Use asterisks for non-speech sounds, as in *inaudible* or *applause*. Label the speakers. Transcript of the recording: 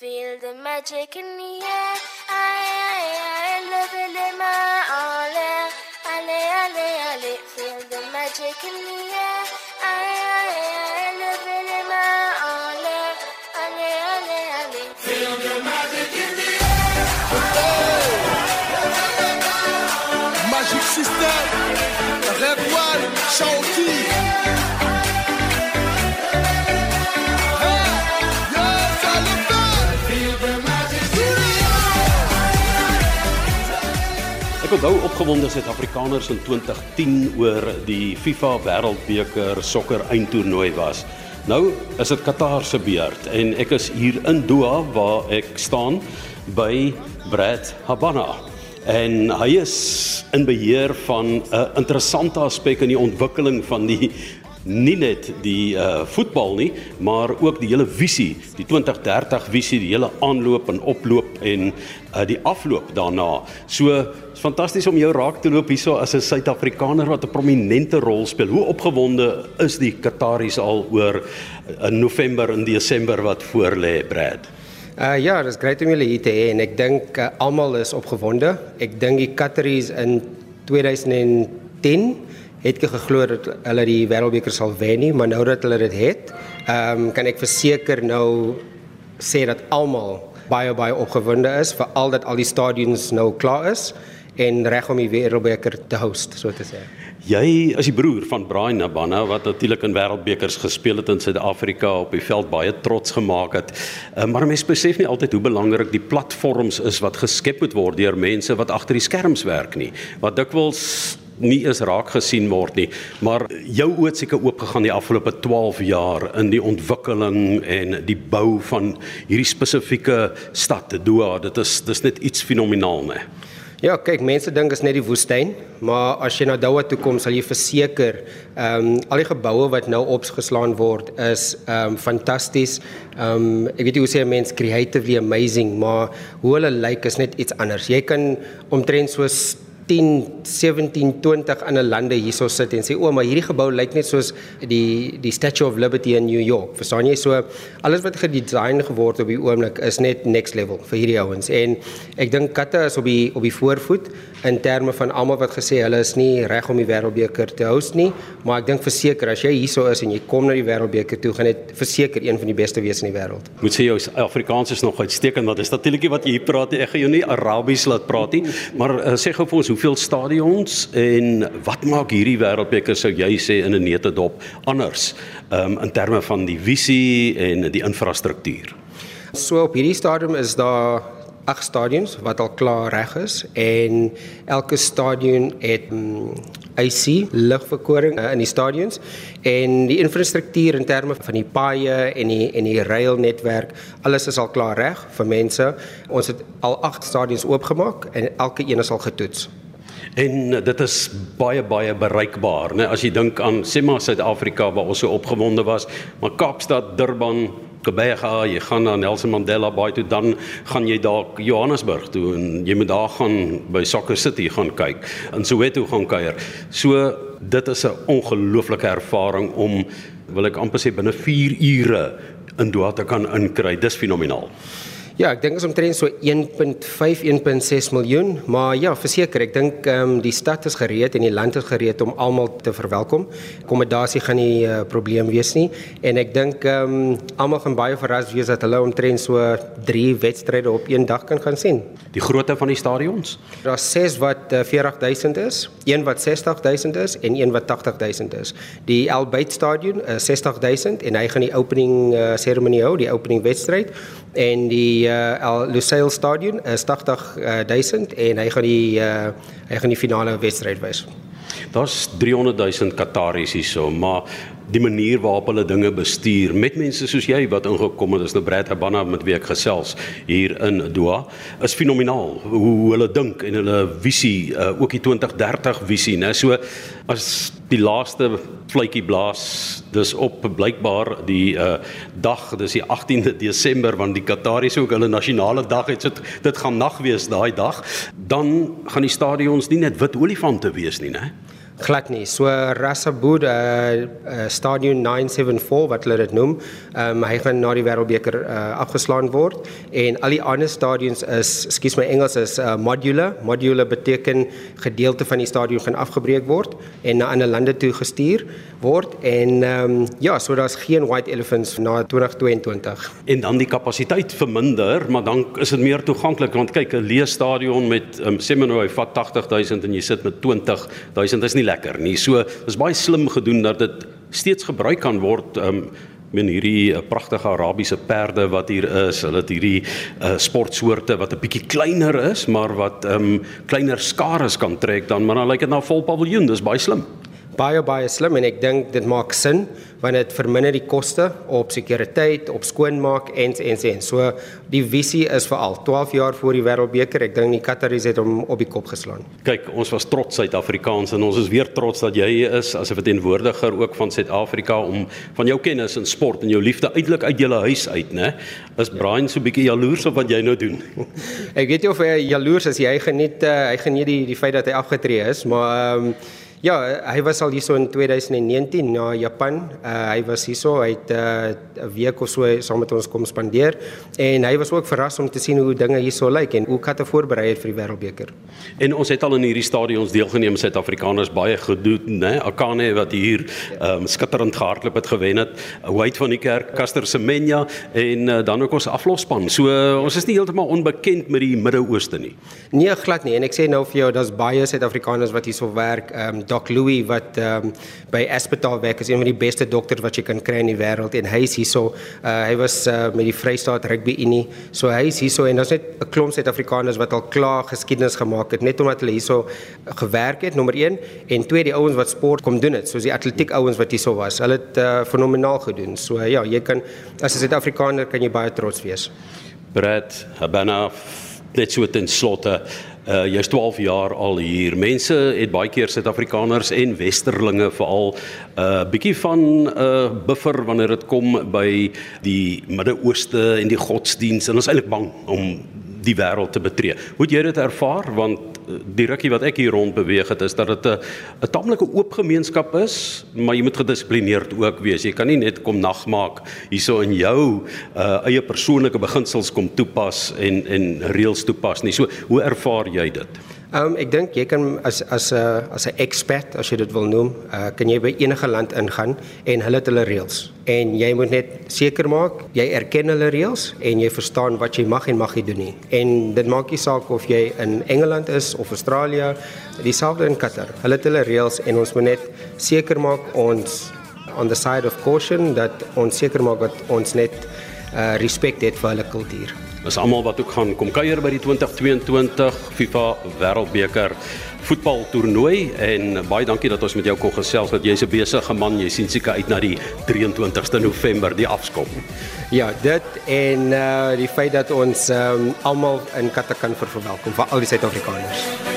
Speaker 1: Feel the magic in the air. Aye, aye, aye. Loving in my all air. Alley, alley, alley. Feel the magic in the air. Aye, aye, aye. Loving in my all air. Alley, alley, alley.
Speaker 2: Feel the magic in the air. Magic System. Rêve One. Chantilly.
Speaker 3: Ek onthou opgewonde Suid-Afrikaners in 2010 oor die FIFA Wêreldbeker sokker eindtoernooi was. Nou is dit Qatar se beurt en ek is hier in Doha waar ek staan by Brad Habana. En hy is in beheer van 'n interessante aspek in die ontwikkeling van die nie net die uh voetbal nie, maar ook die hele visie, die 2030 visie, die hele aanloop en oploop en uh die afloop daarna. So fantasties om jou raak te loop hierso as 'n Suid-Afrikaner wat 'n prominente rol speel. Hoe opgewonde is die Qataris al oor uh, in November en Desember wat voorlê, Brad?
Speaker 4: Uh ja, dit is grait om julle hier te hê en ek dink uh, almal is opgewonde. Ek dink die Qataris in 2010 het ek geglo dat hulle die wêreldbeker sal wen nie, maar nou dat hulle dit het, ehm um, kan ek verseker nou sê dat almal baie baie opgewonde is veral dat al die stadions nou klaar is en reg om die wêreldbeker te host, so te sê.
Speaker 3: Jy is die broer van Brian Nabana wat natuurlik in wêreldbekers gespeel het in Suid-Afrika op die veld baie trots gemaak het. Uh, maar mense besef nie altyd hoe belangrik die platforms is wat geskep moet word deur mense wat agter die skerms werk nie. Wat dikwels nie eens raak gesien word nie, maar jou oë het seker oop gegaan die afgelope 12 jaar in die ontwikkeling en die bou van hierdie spesifieke stad Doha. Dit is dis net iets fenomenaal, né?
Speaker 4: Ja, kyk, mense dink is net die woestyn, maar as jy na Doha toe kom, sal jy verseker, ehm um, al die geboue wat nou opgeslaan word is ehm um, fantasties. Ehm um, ek weet nie hoe sê 'n mens creatively amazing, maar hoe hulle lyk is net iets anders. Jy kan omtrent soos 10, 17, 20 ander lande hierso sit en sê o, maar hierdie gebou lyk net soos die die Statue of Liberty in New York. Verstaan jy? So alles wat gedesign geword op die oomblik is net next level vir hierdie ouens. En ek dink Katte is op die op die voorvoet in terme van almal wat gesê hulle is nie reg om die wêreldbeker te host nie, maar ek dink verseker as jy hierso is en jy kom na die wêreldbeker toe, gaan dit verseker een van die beste wees in die wêreld.
Speaker 3: Moet sê jou Afrikaans is nog uitstekend want dit is natuurlik wat jy hier praat. Ek gaan jou nie Arabies laat praat nie, maar uh, sê gou vir ons hoeveel stadions en wat maak hierdie wêreldbeker sou jy sê in 'n netedop anders um, in terme van die visie en die infrastruktuur.
Speaker 4: So op hierdie stadium is daar agt stadions wat al klaar reg is en elke stadion het um, AC lugverkoring uh, in die stadions en die infrastruktuur in terme van die paaie en die en die railnetwerk alles is al klaar reg vir mense. Ons het al agt stadions oopgemaak en elke een is al getoets.
Speaker 3: En uh, dit is baie baie bereikbaar, né? As jy dink aan sê maar Suid-Afrika waar ons so opgewonde was, maar Kaapstad, Durban, Gebega, jy gaan na Nelson Mandela Bay toe, dan gaan jy dalk Johannesburg toe en jy moet daar gaan by Soccer City gaan kyk en Soweto gaan kuier. So dit is 'n ongelooflike ervaring om wil ek amper sê binne 4 ure in Doha te kan inkry. Dis fenomenaal.
Speaker 4: Ja, ek dink is omtrent so 1.5 1.6 miljoen, maar ja, verseker, ek dink ehm um, die stad is gereed en die land is gereed om almal te verwelkom. Akkommodasie gaan nie 'n uh, probleem wees nie en ek dink ehm um, almal gaan baie verras wees dat hulle omtrent so 3 wedstryde op een dag kan gaan sien.
Speaker 3: Die grootte van die stadions?
Speaker 4: Daar's 6 wat uh, 40000 is, een wat 60000 is en een wat 80000 is. Die Al Bayt Stadion is uh, 60000 en hy gaan die opening uh, seremonie hou, die opening wedstryd en die uh, Al Lusail Stadion is 80000 en hy gaan die uh, hy gaan die finale wedstryd wys.
Speaker 3: Daar's 300 000 Qataris hierso, maar die manier waarop hulle dinge bestuur met mense soos jy wat ingekom het, is nou Brad Habana met wie ek gesels hier in Doha, is fenomenaal hoe, hoe hulle dink en hulle visie, uh, ook die 2030 visie, né? So as die laaste fluitjie blaas, dis op blykbaar die uh, dag, dis die 18de Desember want die Qataris ook hulle nasionale dag het, so dit gaan nag wees daai dag, dan gaan die stadions nie net wit olifante wees nie, né?
Speaker 4: Glad nie. So Rasabud uh, uh Stadion 974 wat hulle dit noem, um, hy gaan na die Wêreldbeker uh, afgeslaan word en al die ander stadions is, ekskuus my Engels is uh, modular. Modular beteken gedeelte van die stadion gaan afgebreek word en na ander lande toe gestuur word en um, ja, so daar's geen white elephants na 2022.
Speaker 3: En dan die kapasiteit verminder, maar dan is dit meer toeganklik want kyk 'n leë stadion met um, sê maar nou hy vat 80000 en jy sit met 20000 is nie lekker nie. So dis baie slim gedoen dat dit steeds gebruik kan word um men hierdie uh, pragtige Arabiese perde wat hier is, hulle het hierdie uh, sportsoorte wat 'n bietjie kleiner is, maar wat um kleiner skares kan trek dan maar dan lyk dit na 'n vol paviljoen, dis baie slim
Speaker 4: baie baie slim en ek dink dit maak sin want dit verminder die koste op sekuriteit, op skoonmaak en en en. So die visie is veral 12 jaar voor die Wêreldbeker. Ek dink die Qataris het hom op die kop geslaan.
Speaker 3: Kyk, ons was trots Suid-Afrikaans en ons is weer trots dat jy is as 'n verteenwoordiger ook van Suid-Afrika om van jou kennis in sport en jou liefde uitelik uit jou huis uit, né? Is Brian so 'n bietjie jaloers op wat jy nou doen? *laughs*
Speaker 4: ek weet nie of hy jaloers is. Hy geniet uh, hy geniet die die feit dat hy afgetree is, maar ehm um, Ja, hy was al hierso in 2019 na Japan. Uh, hy was hierso, hy het 'n uh, week of so saam met ons kom spandeer en hy was ook verras om te sien hoe dinge hierso lyk en hoe Katte voorberei het vir die Wêreldbeker.
Speaker 3: En ons het al in hierdie stadions deelgeneem, Suid-Afrikaners baie gedoen, né? Akane wat hier um, skitterend gehardloop het gewen het, White van die Kerk, Caster Semenya en uh, dan ook ons aflosspan. So uh, ons is nie heeltemal onbekend met die Midde-Ooste nie.
Speaker 4: Nee, glad nie. En ek sê nou vir jou, daar's baie Suid-Afrikaners wat hierso werk. Um, Doc Louis wat ehm um, by Hospitaal werk, is een van die beste dokters wat jy kan kry in die wêreld en hy is hierso. Uh, hy was uh, met die Vrystaat Rugby Unie. So hy is hierso en daar's net 'n klomp Suid-Afrikaners wat al klaar geskiedenis gemaak het net omdat hulle hierso gewerk het, nommer 1 en twee die ouens wat sport kom doen het, soos die atletiek ouens wat hierso was. Hulle het uh, fenomenaal gedoen. So uh, ja, jy kan as 'n Suid-Afrikaner kan jy baie trots wees.
Speaker 3: Brett Habana net so ten slotte Uh jy's 12 jaar al hier. Mense het baie keer Suid-Afrikaners en westerlinge veral 'n uh, bietjie van 'n uh, buffer wanneer dit kom by die Midde-Ooste en die godsdiens en ons is eintlik bang om die wêreld te betree. Hoe het jy dit ervaar want eh, die rukkie wat ek hier rond beweeg het is dat dit 'n 'n tamelike oop gemeenskap is, maar jy moet gedissiplineerd ook wees. Jy kan nie net kom nagmaak hierso in jou uh, eie persoonlike beginsels kom toepas en en reëls toepas nie. So hoe ervaar jy dit?
Speaker 4: Um, ek dink jy kan as as 'n as 'n expert as jy dit wil noem, uh, kan jy by enige land ingaan en hulle het hulle reëls. En jy moet net seker maak jy erken hulle reëls en jy verstaan wat jy mag en mag nie doen nie. En dit maak nie saak of jy in Engeland is of Australië, dieselfde in Qatar. Hulle het hulle reëls en ons moet net seker maak ons on the side of caution dat ons seker maak dat ons net uh, respek het vir hulle kultuur.
Speaker 3: Dis almal wat ook gaan kom kuier by die 2022 FIFA Wêreldbeker voetbaltoernooi en baie dankie dat ons met jou kon gesels dat jy's 'n besige man jy sien seker uit na die 23ste November die afskop.
Speaker 4: Ja, dit en uh die feit dat ons um, almal in Katte kan verwelkom vir al die Suid-Afrikaners.